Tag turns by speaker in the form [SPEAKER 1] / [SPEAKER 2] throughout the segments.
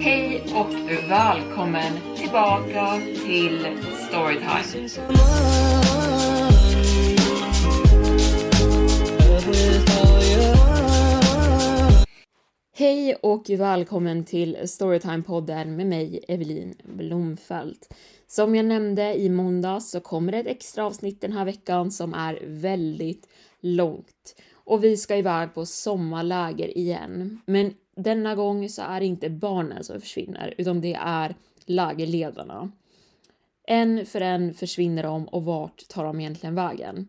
[SPEAKER 1] Hej och välkommen tillbaka till Storytime. Hej och välkommen till Storytime-podden med mig, Evelin Blomfelt. Som jag nämnde i måndags så kommer det ett extra avsnitt den här veckan som är väldigt långt. Och vi ska iväg på sommarläger igen. Men denna gång så är det inte barnen som försvinner, utan det är lägerledarna. En för en försvinner de och vart tar de egentligen vägen?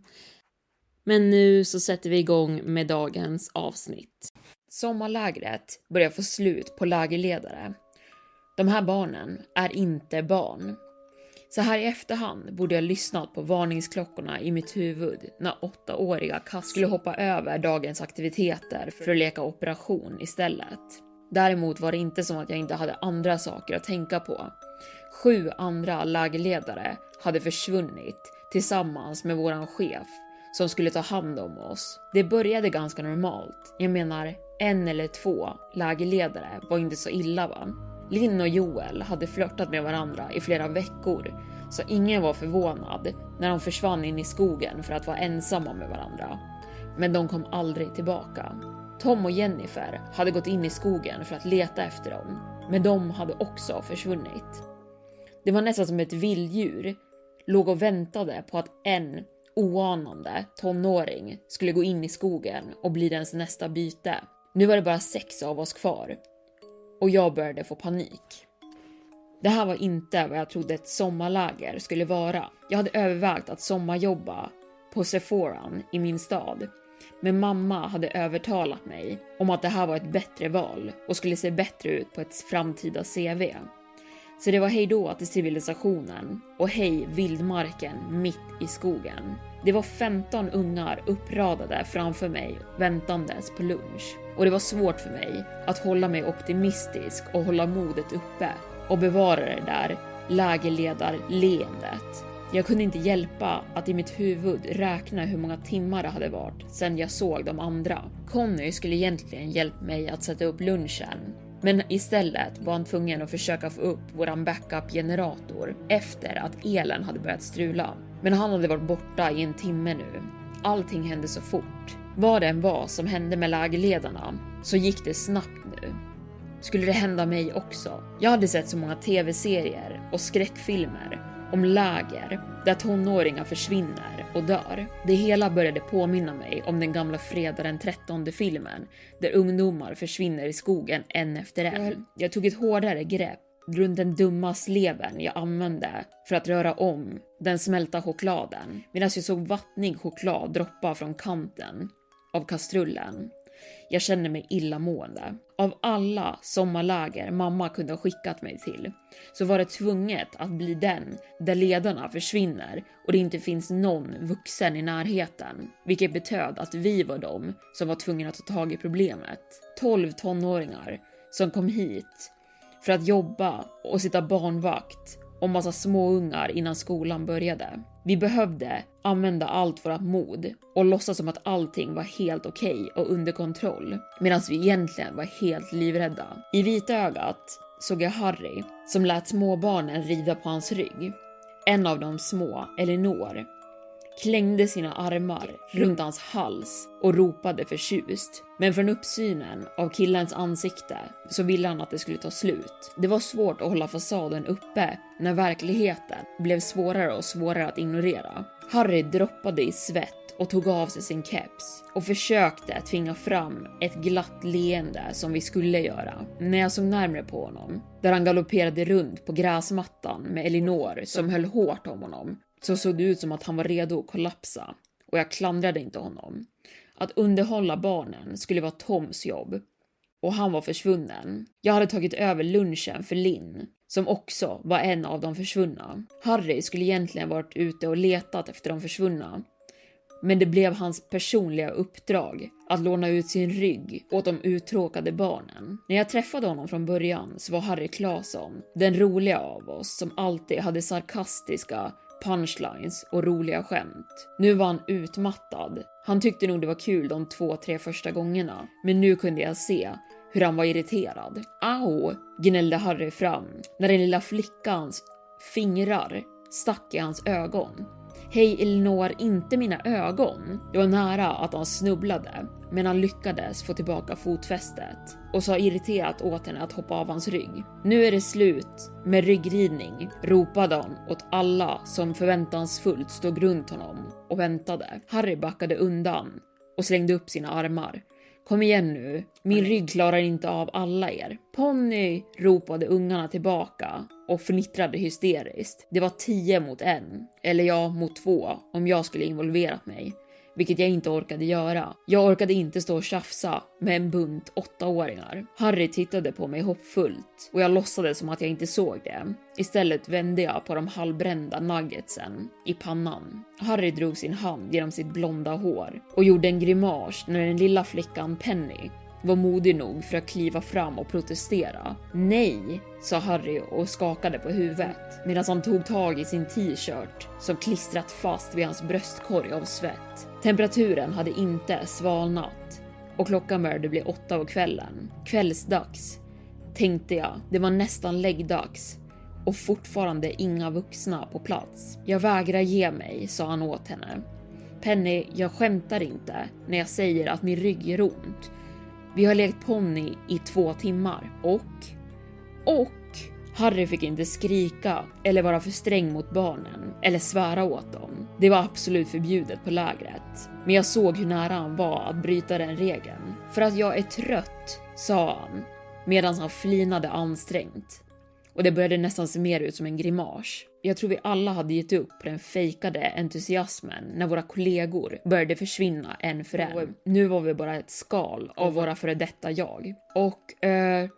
[SPEAKER 1] Men nu så sätter vi igång med dagens avsnitt. Sommarlägret börjar få slut på lägerledare. De här barnen är inte barn. Så här i efterhand borde jag lyssnat på varningsklockorna i mitt huvud när åttaåriga Cass skulle hoppa över dagens aktiviteter för att leka operation istället. Däremot var det inte som att jag inte hade andra saker att tänka på. Sju andra lägerledare hade försvunnit tillsammans med våran chef som skulle ta hand om oss. Det började ganska normalt. Jag menar, en eller två lägerledare var inte så illa va? Linn och Joel hade flörtat med varandra i flera veckor så ingen var förvånad när de försvann in i skogen för att vara ensamma med varandra. Men de kom aldrig tillbaka. Tom och Jennifer hade gått in i skogen för att leta efter dem, men de hade också försvunnit. Det var nästan som ett vilddjur låg och väntade på att en oanande tonåring skulle gå in i skogen och bli dens nästa byte. Nu var det bara sex av oss kvar och jag började få panik. Det här var inte vad jag trodde ett sommarläger skulle vara. Jag hade övervägt att sommarjobba på Sephoran i min stad. Men mamma hade övertalat mig om att det här var ett bättre val och skulle se bättre ut på ett framtida CV. Så det var hejdå till civilisationen och hej vildmarken mitt i skogen. Det var 15 ungar uppradade framför mig väntandes på lunch och det var svårt för mig att hålla mig optimistisk och hålla modet uppe och bevara det där lägerledarleendet. Jag kunde inte hjälpa att i mitt huvud räkna hur många timmar det hade varit sedan jag såg de andra. Conny skulle egentligen hjälpt mig att sätta upp lunchen, men istället var han tvungen att försöka få upp våran backup-generator efter att elen hade börjat strula. Men han hade varit borta i en timme nu. Allting hände så fort. Vad det än var som hände med lägerledarna så gick det snabbt nu. Skulle det hända mig också? Jag hade sett så många tv-serier och skräckfilmer om läger där tonåringar försvinner och dör. Det hela började påminna mig om den gamla fredag den 13 filmen där ungdomar försvinner i skogen en efter en. Jag, jag tog ett hårdare grepp runt den dumma sleven jag använde för att röra om den smälta chokladen medan jag såg vattnig choklad droppa från kanten av kastrullen. Jag känner mig illamående. Av alla sommarläger mamma kunde ha skickat mig till så var det tvunget att bli den där ledarna försvinner och det inte finns någon vuxen i närheten. Vilket betöd att vi var de som var tvungna att ta tag i problemet. 12 tonåringar som kom hit för att jobba och sitta barnvakt och massa småungar innan skolan började. Vi behövde använda allt vårt mod och låtsas som att allting var helt okej okay och under kontroll medan vi egentligen var helt livrädda. I vitögat såg jag Harry som lät småbarnen rida på hans rygg. En av de små, Elinor, klängde sina armar runt hans hals och ropade förtjust. Men från uppsynen av killens ansikte så ville han att det skulle ta slut. Det var svårt att hålla fasaden uppe när verkligheten blev svårare och svårare att ignorera. Harry droppade i svett och tog av sig sin keps och försökte tvinga fram ett glatt leende som vi skulle göra. När jag såg närmre på honom, där han galopperade runt på gräsmattan med Elinor som höll hårt om honom, så såg det ut som att han var redo att kollapsa. Och jag klandrade inte honom. Att underhålla barnen skulle vara Toms jobb. Och han var försvunnen. Jag hade tagit över lunchen för Linn, som också var en av de försvunna. Harry skulle egentligen varit ute och letat efter de försvunna, men det blev hans personliga uppdrag att låna ut sin rygg åt de uttråkade barnen. När jag träffade honom från början så var Harry Claesson den roliga av oss som alltid hade sarkastiska punchlines och roliga skämt. Nu var han utmattad. Han tyckte nog det var kul de två, tre första gångerna, men nu kunde jag se hur han var irriterad. Au! gnällde Harry fram när den lilla flickans fingrar stack i hans ögon. Hej Elinor, inte mina ögon. Det var nära att han snubblade, men han lyckades få tillbaka fotfästet och sa irriterat åt henne att hoppa av hans rygg. Nu är det slut med ryggridning, ropade han åt alla som förväntansfullt stod runt honom och väntade. Harry backade undan och slängde upp sina armar. Kom igen nu, min rygg klarar inte av alla er. Ponny! ropade ungarna tillbaka och fnittrade hysteriskt. Det var tio mot en, eller ja, mot två om jag skulle involverat mig vilket jag inte orkade göra. Jag orkade inte stå och tjafsa med en bunt åttaåringar. Harry tittade på mig hoppfullt och jag låtsades som att jag inte såg det. Istället vände jag på de halvbrända nuggetsen i pannan. Harry drog sin hand genom sitt blonda hår och gjorde en grimas när den lilla flickan Penny var modig nog för att kliva fram och protestera. Nej, sa Harry och skakade på huvudet medan han tog tag i sin t-shirt som klistrat fast vid hans bröstkorg av svett. Temperaturen hade inte svalnat och klockan började bli åtta på kvällen. Kvällsdags, tänkte jag. Det var nästan läggdags och fortfarande inga vuxna på plats. Jag vägrar ge mig, sa han åt henne. Penny, jag skämtar inte när jag säger att min rygg gör ont. Vi har lekt ponny i två timmar och... Och Harry fick inte skrika eller vara för sträng mot barnen eller svära åt dem. Det var absolut förbjudet på lägret. Men jag såg hur nära han var att bryta den regeln. För att jag är trött, sa han medan han flinade ansträngt. Och det började nästan se mer ut som en grimas. Jag tror vi alla hade gett upp på den fejkade entusiasmen när våra kollegor började försvinna en för en. Nu var vi bara ett skal av våra före detta jag. Och eh,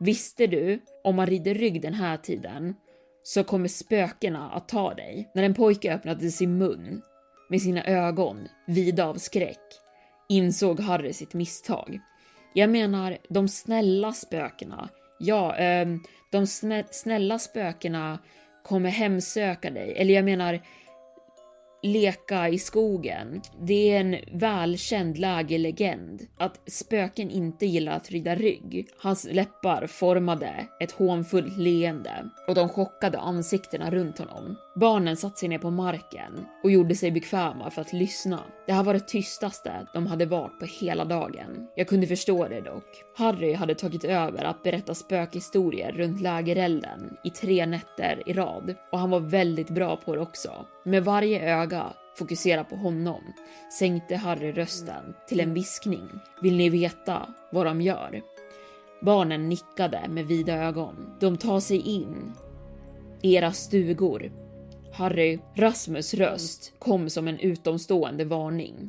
[SPEAKER 1] visste du, om man rider rygg den här tiden så kommer spökena att ta dig. När en pojke öppnade sin mun med sina ögon vida av skräck insåg Harry sitt misstag. Jag menar, de snälla spökena. Ja, eh, de snälla spökena kommer hemsöka dig. Eller jag menar, leka i skogen. Det är en välkänd lägerlegend att spöken inte gillar att rida rygg. Hans läppar formade ett hånfullt leende och de chockade ansiktena runt honom. Barnen satte sig ner på marken och gjorde sig bekväma för att lyssna. Det här var det tystaste de hade varit på hela dagen. Jag kunde förstå det dock. Harry hade tagit över att berätta spökhistorier runt lägerelden i tre nätter i rad och han var väldigt bra på det också. Med varje öga fokusera på honom sänkte Harry rösten till en viskning. Vill ni veta vad de gör? Barnen nickade med vida ögon. De tar sig in i era stugor Harry, Rasmus röst kom som en utomstående varning.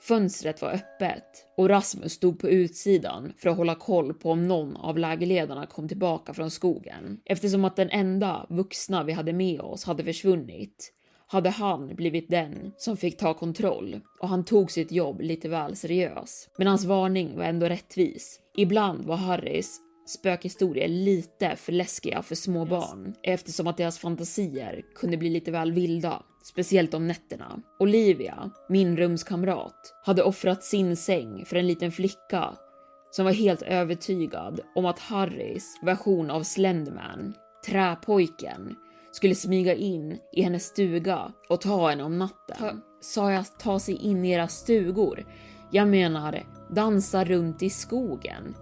[SPEAKER 1] Fönstret var öppet och Rasmus stod på utsidan för att hålla koll på om någon av lägerledarna kom tillbaka från skogen. Eftersom att den enda vuxna vi hade med oss hade försvunnit hade han blivit den som fick ta kontroll och han tog sitt jobb lite väl seriös. Men hans varning var ändå rättvis. Ibland var Harrys spökhistorier lite för läskiga för små barn eftersom att deras fantasier kunde bli lite väl vilda, speciellt om nätterna. Olivia, min rumskamrat, hade offrat sin säng för en liten flicka som var helt övertygad om att Harrys version av Slenderman, träpojken, skulle smyga in i hennes stuga och ta henne om natten. Ta, sa jag ta sig in i era stugor? Jag menar dansa runt i skogen.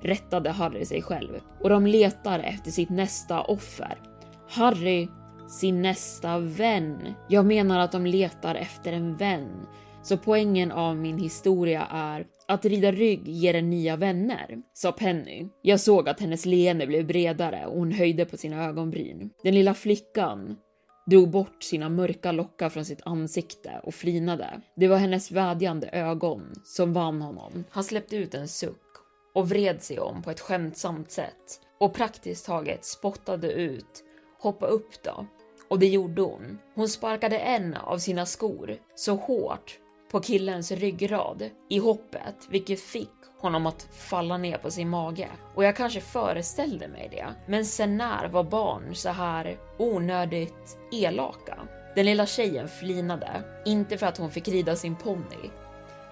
[SPEAKER 1] Rättade Harry sig själv och de letar efter sitt nästa offer. Harry, sin nästa vän. Jag menar att de letar efter en vän. Så poängen av min historia är att rida rygg ger en nya vänner, sa Penny. Jag såg att hennes leende blev bredare och hon höjde på sina ögonbryn. Den lilla flickan drog bort sina mörka lockar från sitt ansikte och flinade. Det var hennes vädjande ögon som vann honom. Han släppte ut en suck och vred sig om på ett skämtsamt sätt och praktiskt taget spottade ut Hoppa upp då. Och det gjorde hon. Hon sparkade en av sina skor så hårt på killens ryggrad i hoppet, vilket fick honom att falla ner på sin mage. Och jag kanske föreställde mig det. Men sen när var barn så här onödigt elaka? Den lilla tjejen flinade, inte för att hon fick rida sin ponny,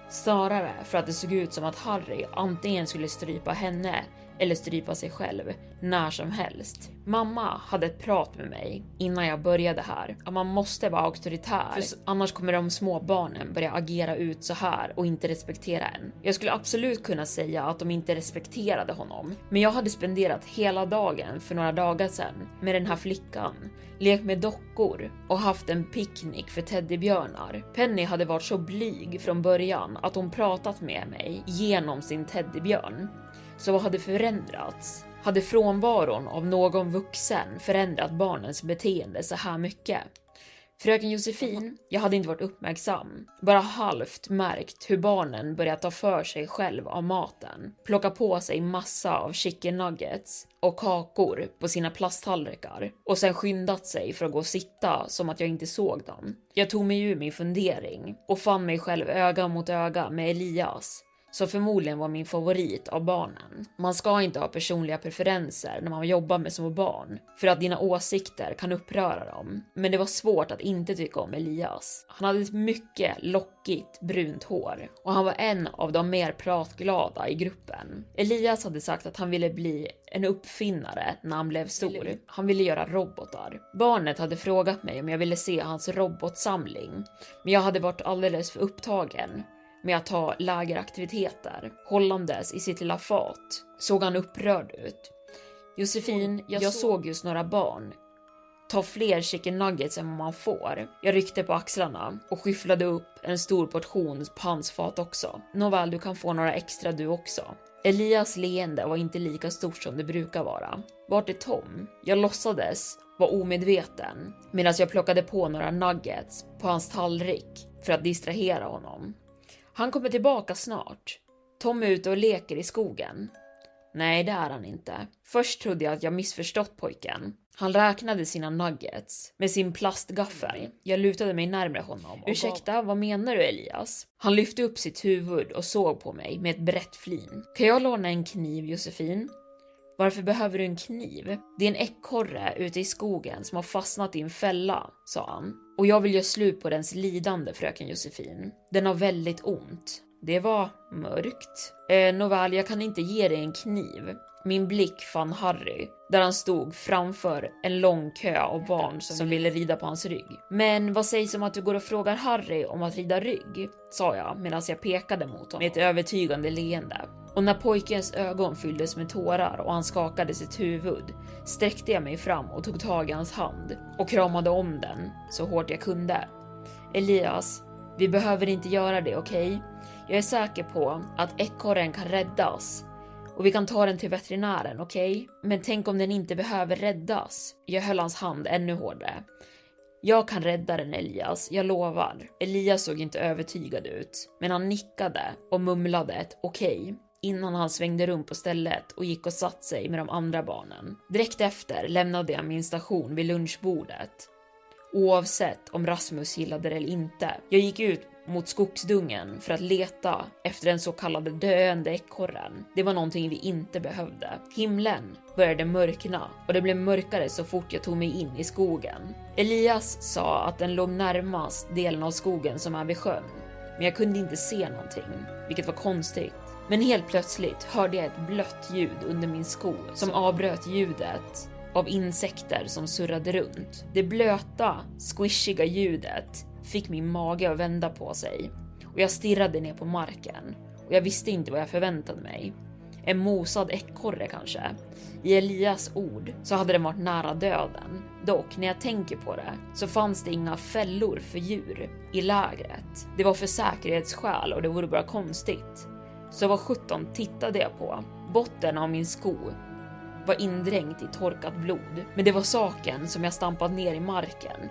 [SPEAKER 1] snarare för att det såg ut som att Harry antingen skulle strypa henne eller strypa sig själv när som helst. Mamma hade ett prat med mig innan jag började här att man måste vara auktoritär för annars kommer de små barnen börja agera ut så här och inte respektera en. Jag skulle absolut kunna säga att de inte respekterade honom, men jag hade spenderat hela dagen för några dagar sedan med den här flickan, lekt med dockor och haft en picknick för teddybjörnar. Penny hade varit så blyg från början att hon pratat med mig genom sin teddybjörn. Så vad hade förändrats? Hade frånvaron av någon vuxen förändrat barnens beteende så här mycket? Fröken Josefin, jag hade inte varit uppmärksam, bara halvt märkt hur barnen börjat ta för sig själv av maten, plocka på sig massa av chicken nuggets och kakor på sina plasttallrikar och sen skyndat sig för att gå och sitta som att jag inte såg dem. Jag tog mig ur min fundering och fann mig själv öga mot öga med Elias som förmodligen var min favorit av barnen. Man ska inte ha personliga preferenser när man jobbar med små barn, för att dina åsikter kan uppröra dem. Men det var svårt att inte tycka om Elias. Han hade ett mycket lockigt brunt hår och han var en av de mer pratglada i gruppen. Elias hade sagt att han ville bli en uppfinnare när han blev stor. Han ville göra robotar. Barnet hade frågat mig om jag ville se hans robotsamling, men jag hade varit alldeles för upptagen med att ha lägeraktiviteter. Hållandes i sitt lilla fat såg han upprörd ut. Josefin, jag, jag såg just några barn ta fler chicken nuggets än vad man får. Jag ryckte på axlarna och skyfflade upp en stor portion på hans fat också. Nåväl, du kan få några extra du också. Elias leende var inte lika stort som det brukar vara. Vart är Tom? Jag låtsades vara omedveten medan jag plockade på några nuggets på hans tallrik för att distrahera honom. Han kommer tillbaka snart. Tom är ute och leker i skogen. Nej, det är han inte. Först trodde jag att jag missförstått pojken. Han räknade sina nuggets med sin plastgaffel. Jag lutade mig närmare honom. Ursäkta, vad menar du Elias? Han lyfte upp sitt huvud och såg på mig med ett brett flin. Kan jag låna en kniv Josefin? Varför behöver du en kniv? Det är en ekorre ute i skogen som har fastnat i en fälla, sa han. Och jag vill göra slut på dens lidande, fröken Josefin. Den har väldigt ont. Det var mörkt. Eh, nåväl, jag kan inte ge dig en kniv. Min blick fann Harry, där han stod framför en lång kö av barn som ville rida på hans rygg. Men vad sägs om att du går och frågar Harry om att rida rygg? sa jag medan jag pekade mot honom med ett övertygande leende. Och när pojkens ögon fylldes med tårar och han skakade sitt huvud sträckte jag mig fram och tog tag i hans hand och kramade om den så hårt jag kunde. Elias, vi behöver inte göra det, okej? Okay? Jag är säker på att ekorren kan räddas och vi kan ta den till veterinären, okej? Okay? Men tänk om den inte behöver räddas? Jag höll hans hand ännu hårdare. Jag kan rädda den Elias, jag lovar. Elias såg inte övertygad ut, men han nickade och mumlade ett okej. Okay innan han svängde runt på stället och gick och satt sig med de andra barnen. Direkt efter lämnade jag min station vid lunchbordet. Oavsett om Rasmus gillade det eller inte. Jag gick ut mot skogsdungen för att leta efter den så kallade döende ekorren. Det var någonting vi inte behövde. Himlen började mörkna och det blev mörkare så fort jag tog mig in i skogen. Elias sa att den låg närmast delen av skogen som är vid sjön, men jag kunde inte se någonting, vilket var konstigt. Men helt plötsligt hörde jag ett blött ljud under min sko som avbröt ljudet av insekter som surrade runt. Det blöta, squishiga ljudet fick min mage att vända på sig och jag stirrade ner på marken och jag visste inte vad jag förväntade mig. En mosad ekorre kanske. I Elias ord så hade den varit nära döden. Dock, när jag tänker på det så fanns det inga fällor för djur i lägret. Det var för säkerhetsskäl och det vore bara konstigt. Så vad sjutton tittade jag på? Botten av min sko var indränkt i torkat blod, men det var saken som jag stampat ner i marken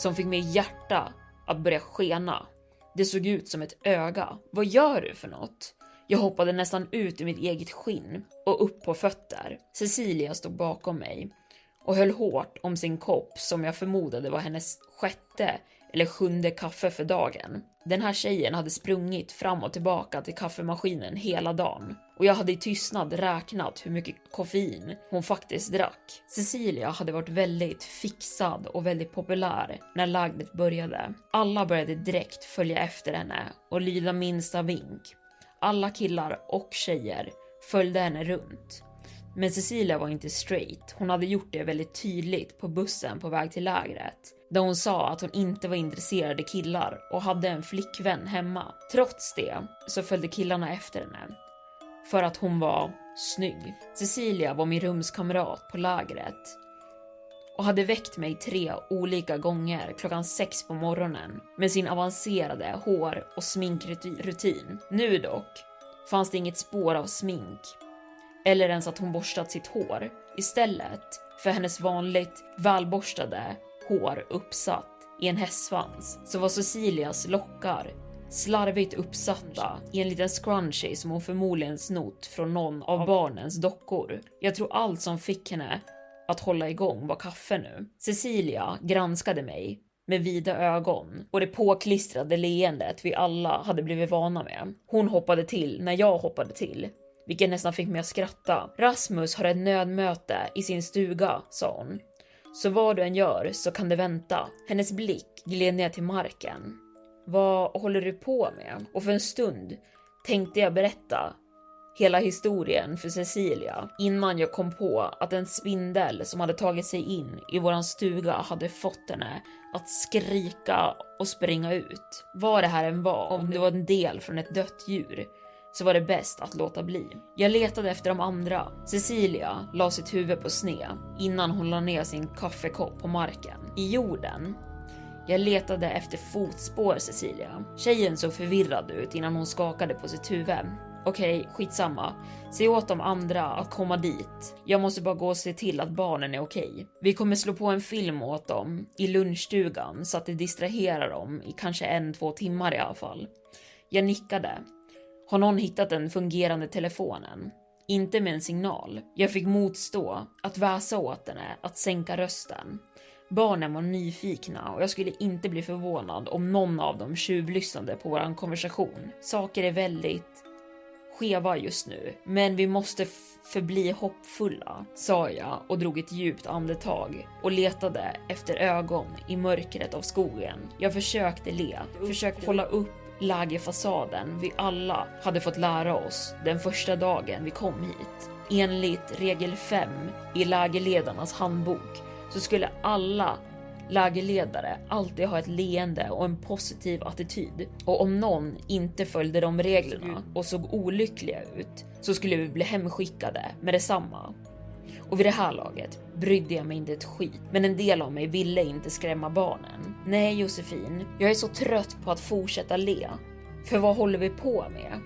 [SPEAKER 1] som fick mitt hjärta att börja skena. Det såg ut som ett öga. Vad gör du för något? Jag hoppade nästan ut ur mitt eget skinn och upp på fötter. Cecilia stod bakom mig och höll hårt om sin kopp som jag förmodade var hennes sjätte eller sjunde kaffe för dagen. Den här tjejen hade sprungit fram och tillbaka till kaffemaskinen hela dagen och jag hade i tystnad räknat hur mycket koffein hon faktiskt drack. Cecilia hade varit väldigt fixad och väldigt populär när lägret började. Alla började direkt följa efter henne och lyda minsta vink. Alla killar och tjejer följde henne runt. Men Cecilia var inte straight. Hon hade gjort det väldigt tydligt på bussen på väg till lägret där hon sa att hon inte var intresserad av killar och hade en flickvän hemma. Trots det så följde killarna efter henne för att hon var snygg. Cecilia var min rumskamrat på lägret och hade väckt mig tre olika gånger klockan sex på morgonen med sin avancerade hår och sminkrutin. Nu dock fanns det inget spår av smink eller ens att hon borstat sitt hår. Istället för hennes vanligt välborstade hår uppsatt i en hästsvans så var Cecilias lockar slarvigt uppsatta i en liten scrunchie som hon förmodligen snott från någon av barnens dockor. Jag tror allt som fick henne att hålla igång var kaffe nu. Cecilia granskade mig med vida ögon och det påklistrade leendet vi alla hade blivit vana med. Hon hoppade till när jag hoppade till, vilket nästan fick mig att skratta. Rasmus har ett nödmöte i sin stuga, sa hon. Så vad du än gör så kan det vänta. Hennes blick gled ner till marken. Vad håller du på med? Och för en stund tänkte jag berätta hela historien för Cecilia innan jag kom på att en spindel som hade tagit sig in i våran stuga hade fått henne att skrika och springa ut. Vad det här än var, om det var en del från ett dött djur, så var det bäst att låta bli. Jag letade efter de andra. Cecilia la sitt huvud på sned innan hon la ner sin kaffekopp på marken. I jorden jag letade efter fotspår Cecilia. Tjejen såg förvirrad ut innan hon skakade på sitt huvud. Okej, skitsamma. Säg åt de andra att komma dit. Jag måste bara gå och se till att barnen är okej. Vi kommer slå på en film åt dem i lunchstugan så att det distraherar dem i kanske en, två timmar i alla fall. Jag nickade. Har någon hittat den fungerande telefonen? Inte med en signal. Jag fick motstå att väsa åt henne att sänka rösten. Barnen var nyfikna och jag skulle inte bli förvånad om någon av dem tjuvlyssnade på våran konversation. Saker är väldigt skeva just nu, men vi måste förbli hoppfulla, sa jag och drog ett djupt andetag och letade efter ögon i mörkret av skogen. Jag försökte le, försökte hålla upp lägerfasaden vi alla hade fått lära oss den första dagen vi kom hit. Enligt regel 5 i lägerledarnas handbok så skulle alla lägerledare alltid ha ett leende och en positiv attityd. Och om någon inte följde de reglerna och såg olyckliga ut så skulle vi bli hemskickade med detsamma. Och vid det här laget brydde jag mig inte ett skit, men en del av mig ville inte skrämma barnen. Nej Josefin, jag är så trött på att fortsätta le. För vad håller vi på med?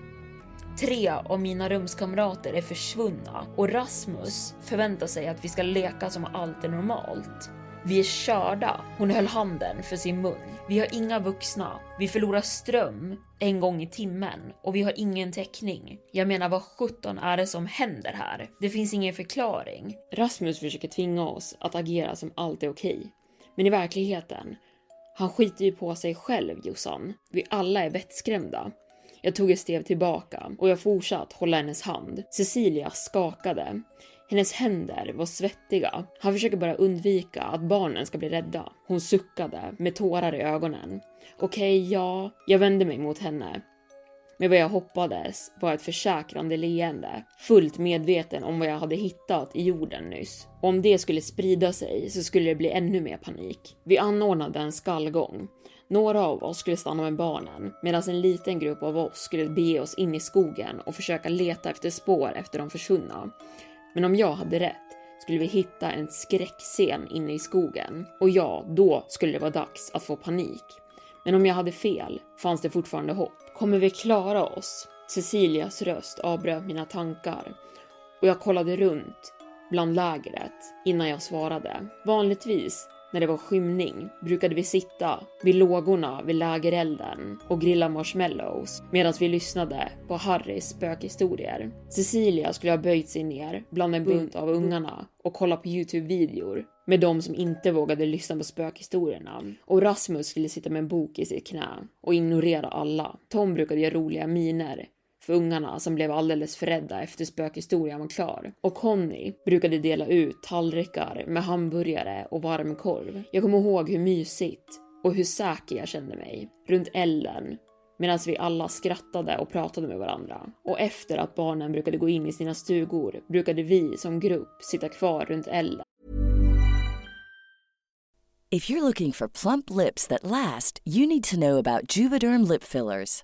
[SPEAKER 1] Tre av mina rumskamrater är försvunna och Rasmus förväntar sig att vi ska leka som allt är normalt. Vi är körda. Hon höll handen för sin mun. Vi har inga vuxna. Vi förlorar ström en gång i timmen och vi har ingen täckning. Jag menar, vad sjutton är det som händer här? Det finns ingen förklaring. Rasmus försöker tvinga oss att agera som allt är okej. Men i verkligheten, han skiter ju på sig själv Jossan. Vi alla är vettskrämda. Jag tog ett steg tillbaka och jag fortsatte hålla hennes hand. Cecilia skakade. Hennes händer var svettiga. Han försöker bara undvika att barnen ska bli rädda. Hon suckade med tårar i ögonen. Okej, okay, ja. Jag vände mig mot henne. Men vad jag hoppades var ett försäkrande leende, fullt medveten om vad jag hade hittat i jorden nyss. Och om det skulle sprida sig så skulle det bli ännu mer panik. Vi anordnade en skallgång. Några av oss skulle stanna med barnen medan en liten grupp av oss skulle bege oss in i skogen och försöka leta efter spår efter de försvunna. Men om jag hade rätt skulle vi hitta en skräckscen inne i skogen och ja, då skulle det vara dags att få panik. Men om jag hade fel fanns det fortfarande hopp. Kommer vi klara oss? Cecilias röst avbröt mina tankar och jag kollade runt bland lägret innan jag svarade. Vanligtvis när det var skymning brukade vi sitta vid lågorna vid lägerelden och grilla marshmallows medan vi lyssnade på Harrys spökhistorier. Cecilia skulle ha böjt sig ner bland en bunt av ungarna och kolla på Youtube-videor med de som inte vågade lyssna på spökhistorierna. Och Rasmus skulle sitta med en bok i sitt knä och ignorera alla. Tom brukade göra roliga miner för ungarna som blev alldeles för rädda efter spökhistorien var klar. Och Conny brukade dela ut tallrikar med hamburgare och varmkorv. Jag kommer ihåg hur mysigt och hur säker jag kände mig runt elden medan vi alla skrattade och pratade med varandra. Och efter att barnen brukade gå in i sina stugor brukade vi som grupp sitta kvar runt elden.
[SPEAKER 2] If you're looking for plump lips that last, you need to know about Juvederm lip fillers.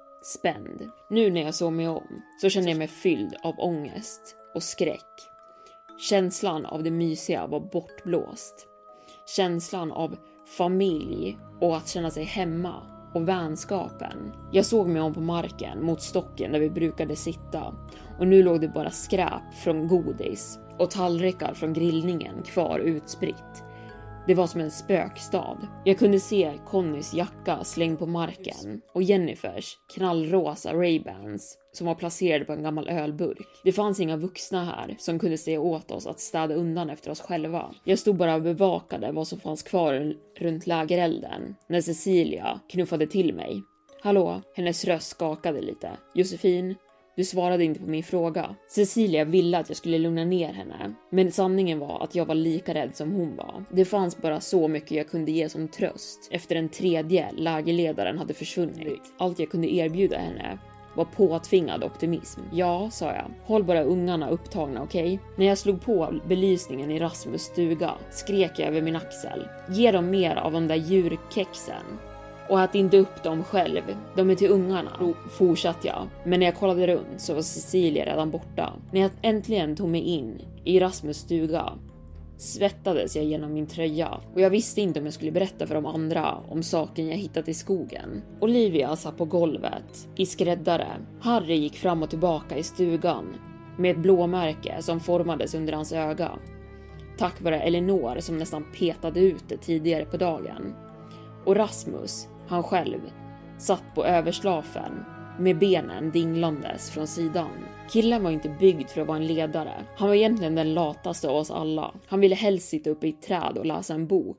[SPEAKER 1] spänd. Nu när jag såg mig om så kände jag mig fylld av ångest och skräck. Känslan av det mysiga var bortblåst. Känslan av familj och att känna sig hemma och vänskapen. Jag såg mig om på marken mot stocken där vi brukade sitta och nu låg det bara skräp från godis och tallrikar från grillningen kvar utspritt. Det var som en spökstad. Jag kunde se Connys jacka slängd på marken och Jennifers knallrosa Ray-Bans som var placerade på en gammal ölburk. Det fanns inga vuxna här som kunde säga åt oss att städa undan efter oss själva. Jag stod bara och bevakade vad som fanns kvar runt lägerelden när Cecilia knuffade till mig. Hallå? Hennes röst skakade lite. Josefin, du svarade inte på min fråga. Cecilia ville att jag skulle lugna ner henne, men sanningen var att jag var lika rädd som hon var. Det fanns bara så mycket jag kunde ge som tröst efter den tredje lägerledaren hade försvunnit. Allt jag kunde erbjuda henne var påtvingad optimism. Ja, sa jag. Håll bara ungarna upptagna, okej? Okay? När jag slog på belysningen i Rasmus stuga skrek jag över min axel. Ge dem mer av de där djurkexen. Och ät inte upp dem själv. De är till ungarna. Då fortsatte jag. Men när jag kollade runt så var Cecilia redan borta. När jag äntligen tog mig in i Rasmus stuga svettades jag genom min tröja och jag visste inte om jag skulle berätta för de andra om saken jag hittat i skogen. Olivia satt på golvet i skräddare. Harry gick fram och tillbaka i stugan med ett blåmärke som formades under hans öga. Tack vare Elinor som nästan petade ut det tidigare på dagen. Och Rasmus, han själv, satt på överslafen med benen dinglandes från sidan. Killen var inte byggd för att vara en ledare. Han var egentligen den lataste av oss alla. Han ville helst sitta uppe i ett träd och läsa en bok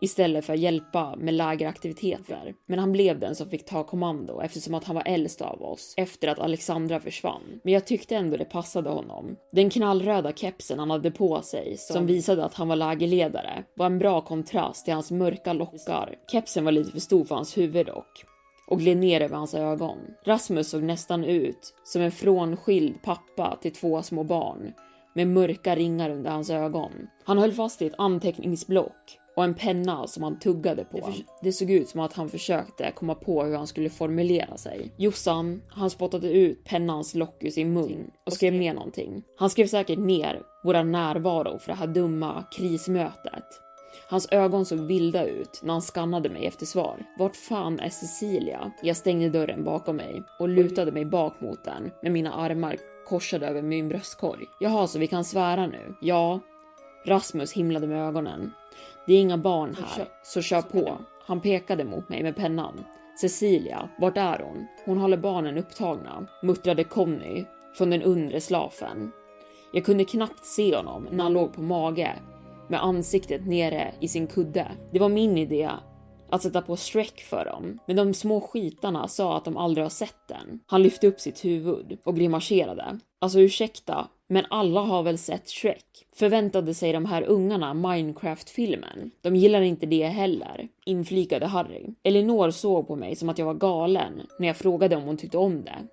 [SPEAKER 1] istället för att hjälpa med lägeraktiviteter. Men han blev den som fick ta kommando eftersom att han var äldst av oss efter att Alexandra försvann. Men jag tyckte ändå det passade honom. Den knallröda kepsen han hade på sig som visade att han var lägerledare var en bra kontrast till hans mörka lockar. Kepsen var lite för stor för hans huvud dock och gled ner över hans ögon. Rasmus såg nästan ut som en frånskild pappa till två små barn med mörka ringar under hans ögon. Han höll fast i ett anteckningsblock och en penna som han tuggade på. Det, det, såg ut som att han försökte komma på hur han skulle formulera sig. Jossan, han spottade ut pennans lock ur sin mun och skrev ner någonting. Han skrev säkert ner våra närvaro för det här dumma krismötet. Hans ögon såg vilda ut när han skannade mig efter svar. Vart fan är Cecilia? Jag stängde dörren bakom mig och lutade mig bak mot den med mina armar korsade över min bröstkorg. Jaha, så vi kan svära nu? Ja. Rasmus himlade med ögonen. Det är inga barn här, så kör på. Han pekade mot mig med pennan. Cecilia, vart är hon? Hon håller barnen upptagna, muttrade Conny från den undre slafen. Jag kunde knappt se honom när han låg på mage med ansiktet nere i sin kudde. Det var min idé att sätta på Shrek för dem, men de små skitarna sa att de aldrig har sett den. Han lyfte upp sitt huvud och grimaserade. Alltså ursäkta, men alla har väl sett Shrek? Förväntade sig de här ungarna Minecraft-filmen? De gillar inte det heller, inflikade Harry. Elinor såg på mig som att jag var galen när jag frågade om hon tyckte om det.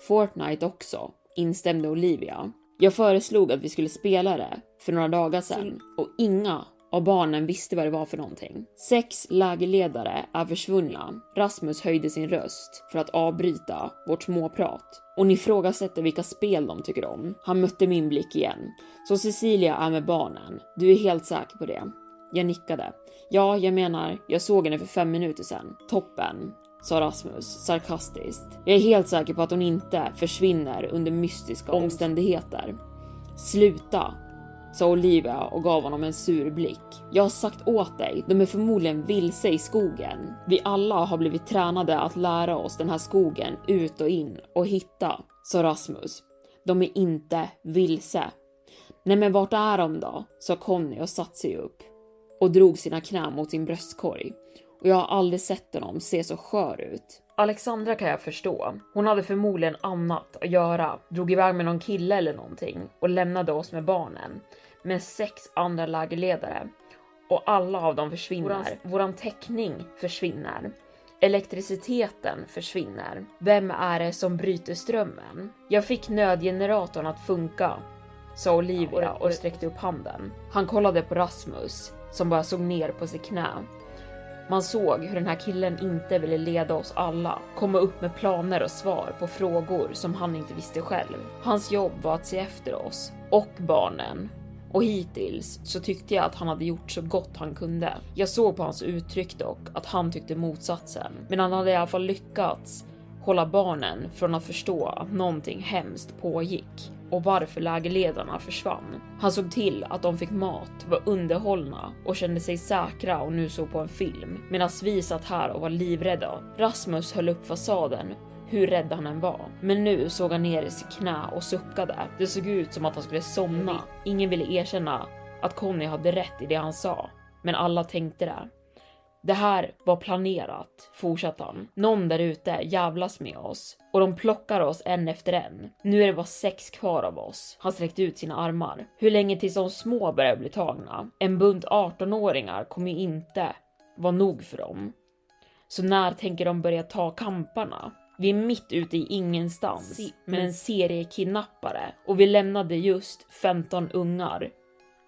[SPEAKER 1] Fortnite också, instämde Olivia. Jag föreslog att vi skulle spela det för några dagar sedan och inga och barnen visste vad det var för någonting. Sex lägerledare är försvunna. Rasmus höjde sin röst för att avbryta vårt småprat och ni ifrågasätter vilka spel de tycker om. Han mötte min blick igen. Så Cecilia är med barnen. Du är helt säker på det? Jag nickade. Ja, jag menar, jag såg henne för fem minuter sedan. Toppen sa Rasmus sarkastiskt. Jag är helt säker på att hon inte försvinner under mystiska omständigheter. Sluta, sa Olivia och gav honom en sur blick. Jag har sagt åt dig, de är förmodligen vilse i skogen. Vi alla har blivit tränade att lära oss den här skogen ut och in och hitta, sa Rasmus. De är inte vilse. Nej men vart är de då? sa Conny och satte sig upp och drog sina knän mot sin bröstkorg och jag har aldrig sett honom se så skör ut. Alexandra kan jag förstå. Hon hade förmodligen annat att göra, drog iväg med någon kille eller någonting och lämnade oss med barnen med sex andra lägerledare och alla av dem försvinner. Våran, våran täckning försvinner. Elektriciteten försvinner. Vem är det som bryter strömmen? Jag fick nödgeneratorn att funka, sa Olivia och sträckte upp handen. Han kollade på Rasmus som bara såg ner på sitt knä man såg hur den här killen inte ville leda oss alla, komma upp med planer och svar på frågor som han inte visste själv. Hans jobb var att se efter oss och barnen. Och hittills så tyckte jag att han hade gjort så gott han kunde. Jag såg på hans uttryck dock att han tyckte motsatsen, men han hade i alla fall lyckats hålla barnen från att förstå att någonting hemskt pågick och varför lägerledarna försvann. Han såg till att de fick mat, var underhållna och kände sig säkra och nu såg på en film. Medan vi satt här och var livrädda. Rasmus höll upp fasaden hur rädd han än var. Men nu såg han ner i sitt knä och suckade. Det såg ut som att han skulle somna. Ingen ville erkänna att Conny hade rätt i det han sa, men alla tänkte det. Det här var planerat, fortsatte han. Någon där ute jävlas med oss och de plockar oss en efter en. Nu är det bara sex kvar av oss. Han sträckte ut sina armar. Hur länge tills de små börjar bli tagna? En bunt 18-åringar kommer ju inte vara nog för dem. Så när tänker de börja ta kamparna? Vi är mitt ute i ingenstans med en seriekidnappare och vi lämnade just 15 ungar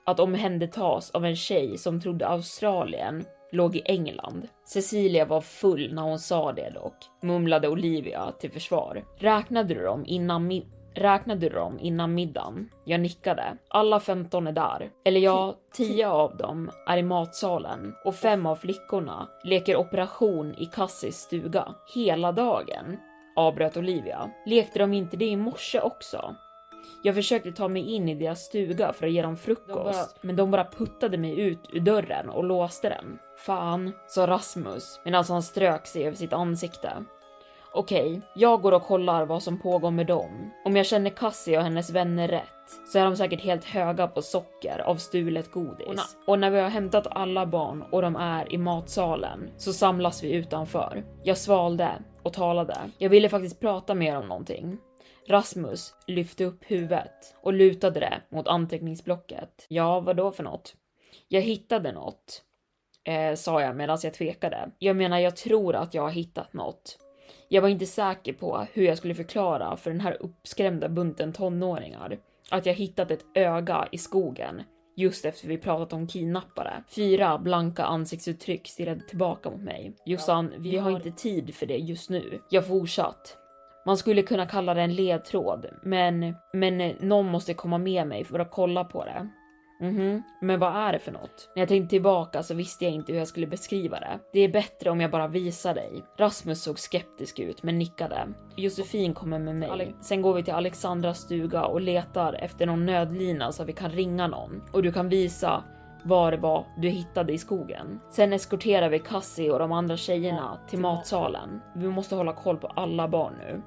[SPEAKER 1] att omhändertas av en tjej som trodde Australien låg i England. Cecilia var full när hon sa det dock, mumlade Olivia till försvar. Räknade du dem innan mi Räknade du dem innan middagen? Jag nickade. Alla 15 är där. Eller ja, 10 av dem är i matsalen och fem av flickorna leker operation i Cassis stuga hela dagen. Avbröt Olivia. Lekte de inte det i morse också? Jag försökte ta mig in i deras stuga för att ge dem frukost, men de bara puttade mig ut ur dörren och låste den. Fan, sa Rasmus medan han strök sig över sitt ansikte. Okej, jag går och kollar vad som pågår med dem. Om jag känner Cassie och hennes vänner rätt så är de säkert helt höga på socker av stulet godis. Och, na och när vi har hämtat alla barn och de är i matsalen så samlas vi utanför. Jag svalde och talade. Jag ville faktiskt prata mer om någonting. Rasmus lyfte upp huvudet och lutade det mot anteckningsblocket. Ja, vad då för något? Jag hittade något, eh, sa jag medan jag tvekade. Jag menar, jag tror att jag har hittat något. Jag var inte säker på hur jag skulle förklara för den här uppskrämda bunten tonåringar att jag hittat ett öga i skogen just efter vi pratat om kidnappare. Fyra blanka ansiktsuttryck stirrade tillbaka mot mig. Jossan, vi har inte tid för det just nu. Jag fortsatt. Man skulle kunna kalla det en ledtråd, men, men någon måste komma med mig för att kolla på det. Mhm, men vad är det för något? När jag tänkte tillbaka så visste jag inte hur jag skulle beskriva det. Det är bättre om jag bara visar dig. Rasmus såg skeptisk ut men nickade. Josefin kommer med mig. Sen går vi till Alexandras stuga och letar efter någon nödlina så att vi kan ringa någon. Och du kan visa vad det var du hittade i skogen. Sen eskorterar vi Cassie och de andra tjejerna till matsalen. Vi måste hålla koll på alla barn nu.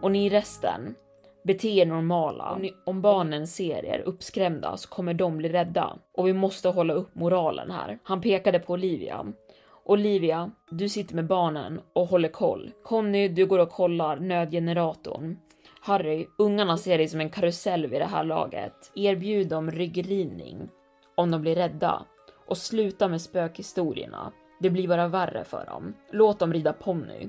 [SPEAKER 1] Och ni resten, bete er normala. Om, ni, om barnen ser er uppskrämda så kommer de bli rädda. Och vi måste hålla upp moralen här. Han pekade på Olivia. Olivia, du sitter med barnen och håller koll. Conny, du går och kollar nödgeneratorn. Harry, ungarna ser dig som en karusell vid det här laget. Erbjud dem ryggrivning om de blir rädda och sluta med spökhistorierna. Det blir bara värre för dem. Låt dem rida ponny.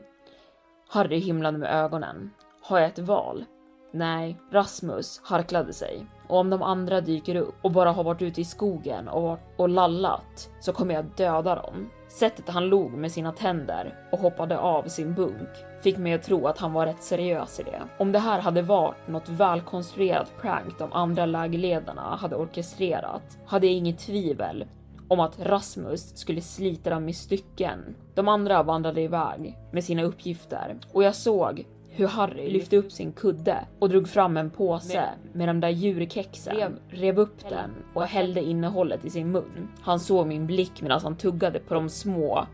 [SPEAKER 1] Harry himlade med ögonen. Har jag ett val? Nej, Rasmus harklade sig. Och om de andra dyker upp och bara har varit ute i skogen och, och lallat så kommer jag döda dem. Sättet han log med sina tänder och hoppade av sin bunk fick mig att tro att han var rätt seriös i det. Om det här hade varit något välkonstruerat prank de andra lägerledarna hade orkestrerat hade jag inget tvivel om att Rasmus skulle slita dem i stycken. De andra vandrade iväg med sina uppgifter och jag såg hur Harry lyfte upp sin kudde och drog fram en påse med de där djurkexen, rev, rev upp den och hällde innehållet i sin mun. Han såg min blick medan han tuggade på de små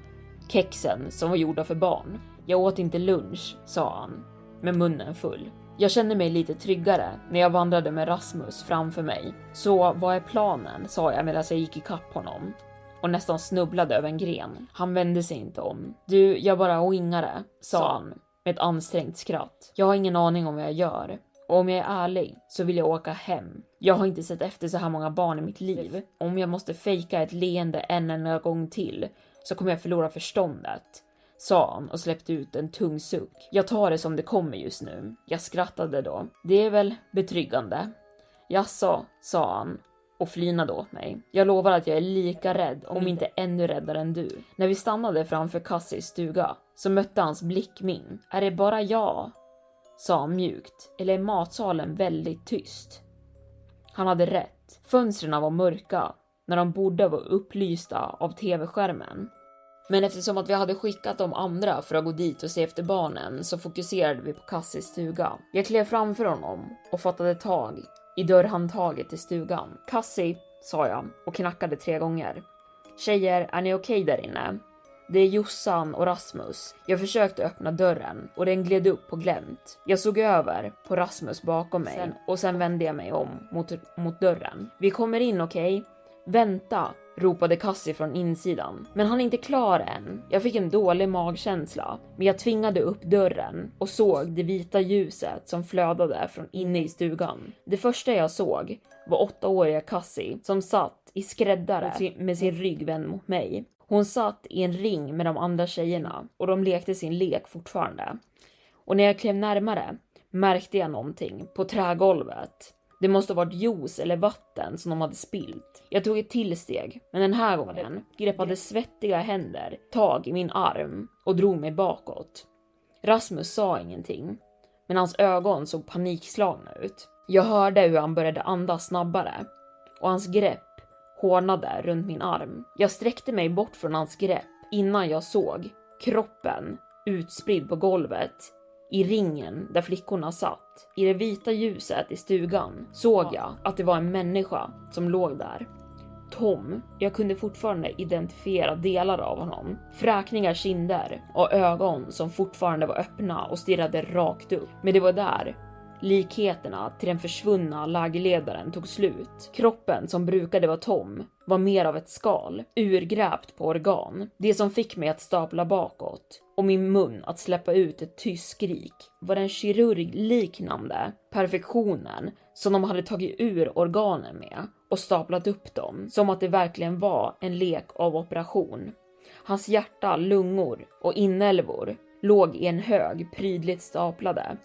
[SPEAKER 1] kexen som var gjorda för barn. Jag åt inte lunch, sa han med munnen full. Jag kände mig lite tryggare när jag vandrade med Rasmus framför mig. Så vad är planen? sa jag medan jag gick ikapp honom och nästan snubblade över en gren. Han vände sig inte om. Du, jag bara wingade, sa han med ett ansträngt skratt. Jag har ingen aning om vad jag gör. Och om jag är ärlig så vill jag åka hem. Jag har inte sett efter så här många barn i mitt liv. Om jag måste fejka ett leende en enda gång till så kommer jag förlora förståndet. Sa han och släppte ut en tung suck. Jag tar det som det kommer just nu. Jag skrattade då. Det är väl betryggande. Jaså, sa han och flinade åt mig. Jag lovar att jag är lika rädd, om inte ännu räddare än du. När vi stannade framför Cassis stuga så mötte hans blick min. Är det bara jag? Sa han mjukt. Eller är matsalen väldigt tyst? Han hade rätt. Fönstren var mörka när de borde vara upplysta av tv-skärmen. Men eftersom att vi hade skickat de andra för att gå dit och se efter barnen så fokuserade vi på Cassis stuga. Jag klev framför honom och fattade tag i dörrhandtaget till stugan. Cassie, sa jag och knackade tre gånger. Tjejer, är ni okej okay där inne? Det är Jossan och Rasmus. Jag försökte öppna dörren och den gled upp på glänt. Jag såg över på Rasmus bakom mig sen, och sen vände jag mig om mot, mot dörren. Vi kommer in okej? Okay? Vänta, ropade Cassie från insidan. Men han är inte klar än. Jag fick en dålig magkänsla, men jag tvingade upp dörren och såg det vita ljuset som flödade från inne i stugan. Det första jag såg var åttaåriga Cassie som satt i skräddare med sin rygg vänd mot mig. Hon satt i en ring med de andra tjejerna och de lekte sin lek fortfarande. Och när jag klev närmare märkte jag någonting på trägolvet. Det måste ha varit juice eller vatten som de hade spilt. Jag tog ett till steg, men den här gången greppade svettiga händer tag i min arm och drog mig bakåt. Rasmus sa ingenting, men hans ögon såg panikslagna ut. Jag hörde hur han började andas snabbare och hans grepp hårdnade runt min arm. Jag sträckte mig bort från hans grepp innan jag såg kroppen utspridd på golvet i ringen där flickorna satt. I det vita ljuset i stugan såg jag att det var en människa som låg där. Tom, jag kunde fortfarande identifiera delar av honom. Fräkniga kinder och ögon som fortfarande var öppna och stirrade rakt upp. Men det var där Likheterna till den försvunna lägerledaren tog slut. Kroppen som brukade vara tom var mer av ett skal, urgrävt på organ. Det som fick mig att stapla bakåt och min mun att släppa ut ett tyst skrik var den kirurgliknande perfektionen som de hade tagit ur organen med och staplat upp dem som att det verkligen var en lek av operation. Hans hjärta, lungor och inälvor låg i en hög prydligt staplade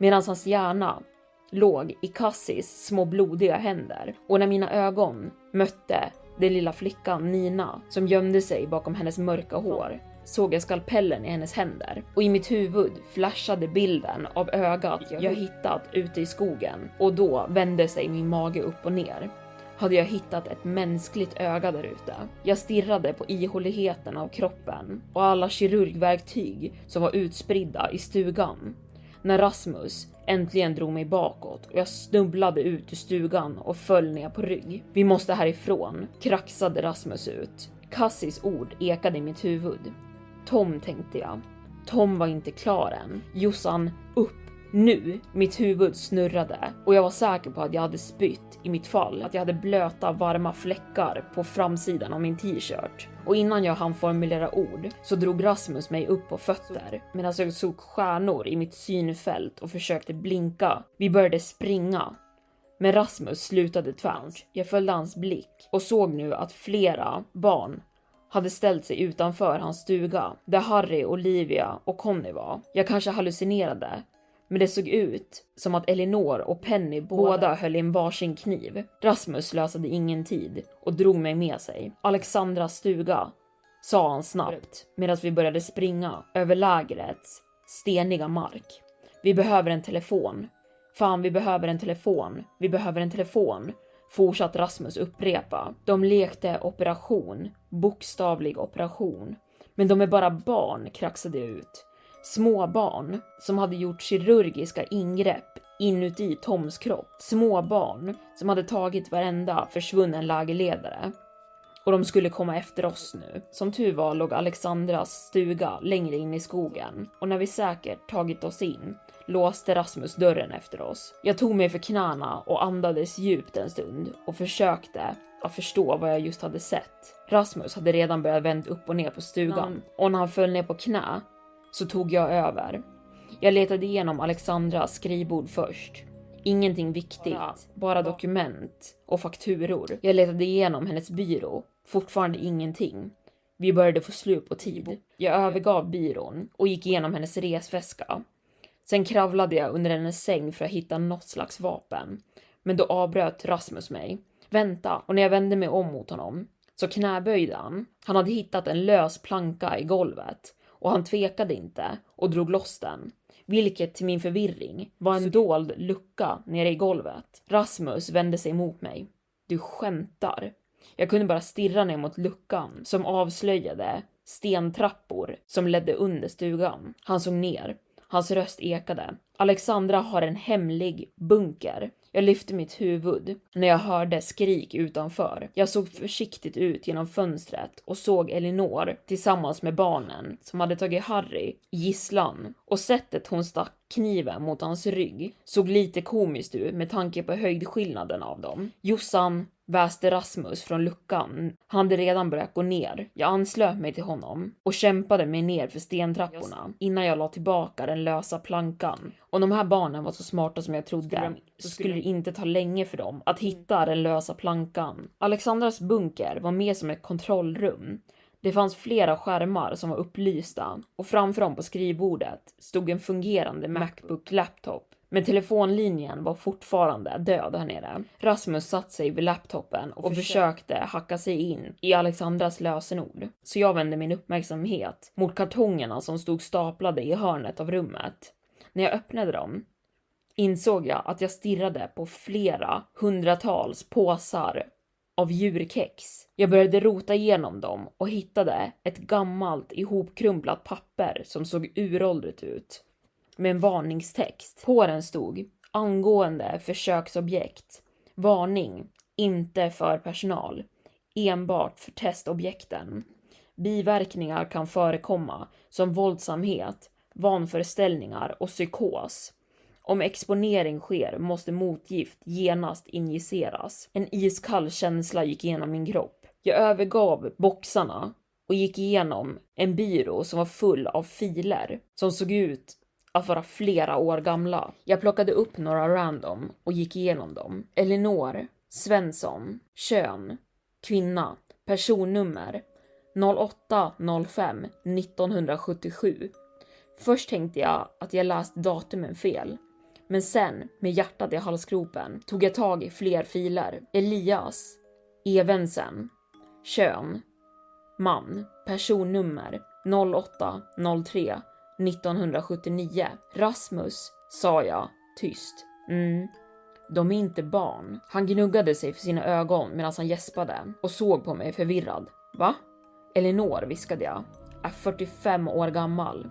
[SPEAKER 1] medan hans hjärna låg i Cassis små blodiga händer och när mina ögon mötte den lilla flickan Nina som gömde sig bakom hennes mörka hår såg jag skalpellen i hennes händer och i mitt huvud flashade bilden av ögat jag hittat ute i skogen och då vände sig min mage upp och ner. Hade jag hittat ett mänskligt öga där ute? Jag stirrade på ihåligheten av kroppen och alla kirurgverktyg som var utspridda i stugan när Rasmus äntligen drog mig bakåt och jag snubblade ut ur stugan och föll ner på rygg. Vi måste härifrån, kraxade Rasmus ut. Cassis ord ekade i mitt huvud. Tom tänkte jag. Tom var inte klar än. Jossan, upp! Nu! Mitt huvud snurrade och jag var säker på att jag hade spytt i mitt fall. Att jag hade blöta varma fläckar på framsidan av min t-shirt. Och innan jag hann formulera ord så drog Rasmus mig upp på fötter medan jag såg stjärnor i mitt synfält och försökte blinka. Vi började springa. Men Rasmus slutade tvärt. Jag följde hans blick och såg nu att flera barn hade ställt sig utanför hans stuga där Harry, Olivia och Conny var. Jag kanske hallucinerade, men det såg ut som att Elinor och Penny båda höll i en varsin kniv. Rasmus slösade ingen tid och drog mig med sig. Alexandras stuga, sa han snabbt medan vi började springa över lägrets steniga mark. Vi behöver en telefon. Fan, vi behöver en telefon. Vi behöver en telefon. Fortsatte Rasmus upprepa. De lekte operation, bokstavlig operation. Men de är bara barn, kraxade jag ut små barn som hade gjort kirurgiska ingrepp inuti Toms kropp. Små barn som hade tagit varenda försvunnen lägerledare. Och de skulle komma efter oss nu. Som tur var låg Alexandras stuga längre in i skogen och när vi säkert tagit oss in låste Rasmus dörren efter oss. Jag tog mig för knäna och andades djupt en stund och försökte att förstå vad jag just hade sett. Rasmus hade redan börjat vända upp och ner på stugan och när han föll ner på knä så tog jag över. Jag letade igenom Alexandras skrivbord först. Ingenting viktigt, bara dokument och fakturor. Jag letade igenom hennes byrå. Fortfarande ingenting. Vi började få slut på tid. Jag övergav byrån och gick igenom hennes resväska. Sen kravlade jag under hennes säng för att hitta något slags vapen. Men då avbröt Rasmus mig. Vänta, och när jag vände mig om mot honom så knäböjde han. Han hade hittat en lös planka i golvet och han tvekade inte och drog loss den, vilket till min förvirring var en dold lucka nere i golvet. Rasmus vände sig mot mig. Du skämtar? Jag kunde bara stirra ner mot luckan som avslöjade stentrappor som ledde under stugan. Han såg ner. Hans röst ekade. Alexandra har en hemlig bunker. Jag lyfte mitt huvud när jag hörde skrik utanför. Jag såg försiktigt ut genom fönstret och såg Elinor tillsammans med barnen som hade tagit Harry gisslan och sättet hon stack kniven mot hans rygg såg lite komiskt ut med tanke på höjdskillnaden av dem. Jossan väste Rasmus från luckan. Han hade redan börjat gå ner. Jag anslöt mig till honom och kämpade mig ner för stentrapporna innan jag la tillbaka den lösa plankan. Om de här barnen var så smarta som jag trodde så skulle det inte ta länge för dem att hitta den lösa plankan. Alexandras bunker var mer som ett kontrollrum. Det fanns flera skärmar som var upplysta och framför dem på skrivbordet stod en fungerande Macbook laptop. Men telefonlinjen var fortfarande död här nere. Rasmus satt sig vid laptopen och, och försökte hacka sig in i Alexandras lösenord. Så jag vände min uppmärksamhet mot kartongerna som stod staplade i hörnet av rummet. När jag öppnade dem insåg jag att jag stirrade på flera hundratals påsar av djurkex. Jag började rota igenom dem och hittade ett gammalt ihopkrumplat papper som såg uråldrigt ut med en varningstext. På den stod angående försöksobjekt. Varning, inte för personal. Enbart för testobjekten. Biverkningar kan förekomma som våldsamhet, vanföreställningar och psykos. Om exponering sker måste motgift genast injiceras. En iskall känsla gick igenom min kropp. Jag övergav boxarna och gick igenom en byrå som var full av filer som såg ut att vara flera år gamla. Jag plockade upp några random och gick igenom dem. Elinor Svensson, kön, kvinna, personnummer 0805 1977. Först tänkte jag att jag läst datumen fel, men sen med hjärtat i halsgropen tog jag tag i fler filer. Elias Evensen, kön, man, personnummer 0803 1979. Rasmus, sa jag tyst. Mm. De är inte barn. Han gnuggade sig för sina ögon medan han gäspade och såg på mig förvirrad. Va? Elinor, viskade jag, är 45 år gammal.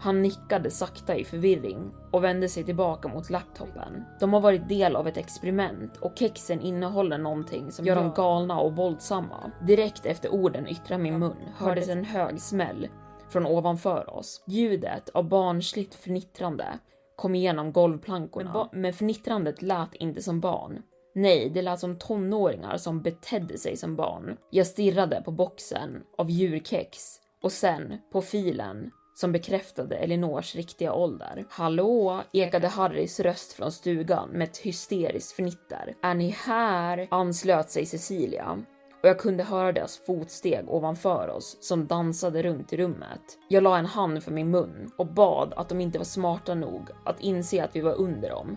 [SPEAKER 1] Han nickade sakta i förvirring och vände sig tillbaka mot laptopen. De har varit del av ett experiment och kexen innehåller någonting som gör dem galna och våldsamma. Direkt efter orden yttrade min mun hördes en hög smäll från ovanför oss. Ljudet av barnsligt fnittrande kom igenom golvplankorna. Men, men fnittrandet lät inte som barn. Nej, det lät som tonåringar som betedde sig som barn. Jag stirrade på boxen av djurkex och sen på filen som bekräftade Elinors riktiga ålder. Hallå, ekade Harrys röst från stugan med ett hysteriskt fnitter. Är ni här? anslöt sig Cecilia och jag kunde höra deras fotsteg ovanför oss som dansade runt i rummet. Jag la en hand för min mun och bad att de inte var smarta nog att inse att vi var under dem.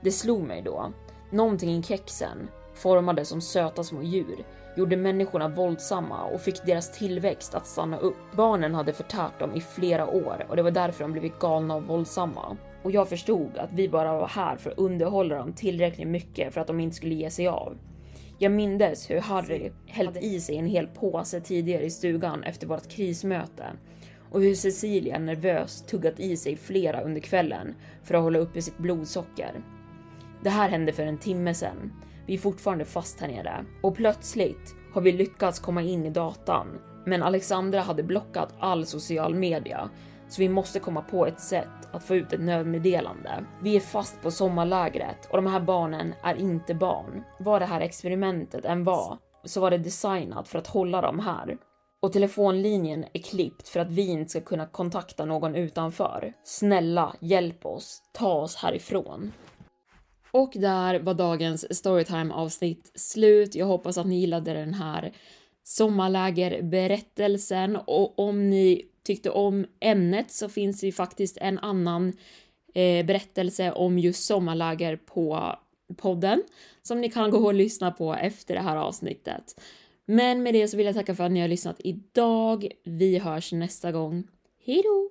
[SPEAKER 1] Det slog mig då. Någonting i kexen, formade som söta små djur, gjorde människorna våldsamma och fick deras tillväxt att stanna upp. Barnen hade förtärt dem i flera år och det var därför de blivit galna och våldsamma. Och jag förstod att vi bara var här för att underhålla dem tillräckligt mycket för att de inte skulle ge sig av. Jag mindes hur Harry hällt i sig en hel påse tidigare i stugan efter vårt krismöte och hur Cecilia nervöst tuggat i sig flera under kvällen för att hålla uppe sitt blodsocker. Det här hände för en timme sedan. Vi är fortfarande fast här nere och plötsligt har vi lyckats komma in i datan. Men Alexandra hade blockat all social media så vi måste komma på ett sätt att få ut ett nödmeddelande. Vi är fast på sommarlägret och de här barnen är inte barn. Vad det här experimentet än var så var det designat för att hålla dem här. Och telefonlinjen är klippt för att vi inte ska kunna kontakta någon utanför. Snälla, hjälp oss. Ta oss härifrån. Och där var dagens storytime avsnitt slut. Jag hoppas att ni gillade den här sommarlägerberättelsen och om ni tyckte om ämnet så finns det ju faktiskt en annan eh, berättelse om just sommarläger på podden som ni kan gå och lyssna på efter det här avsnittet. Men med det så vill jag tacka för att ni har lyssnat idag. Vi hörs nästa gång. Hejdå!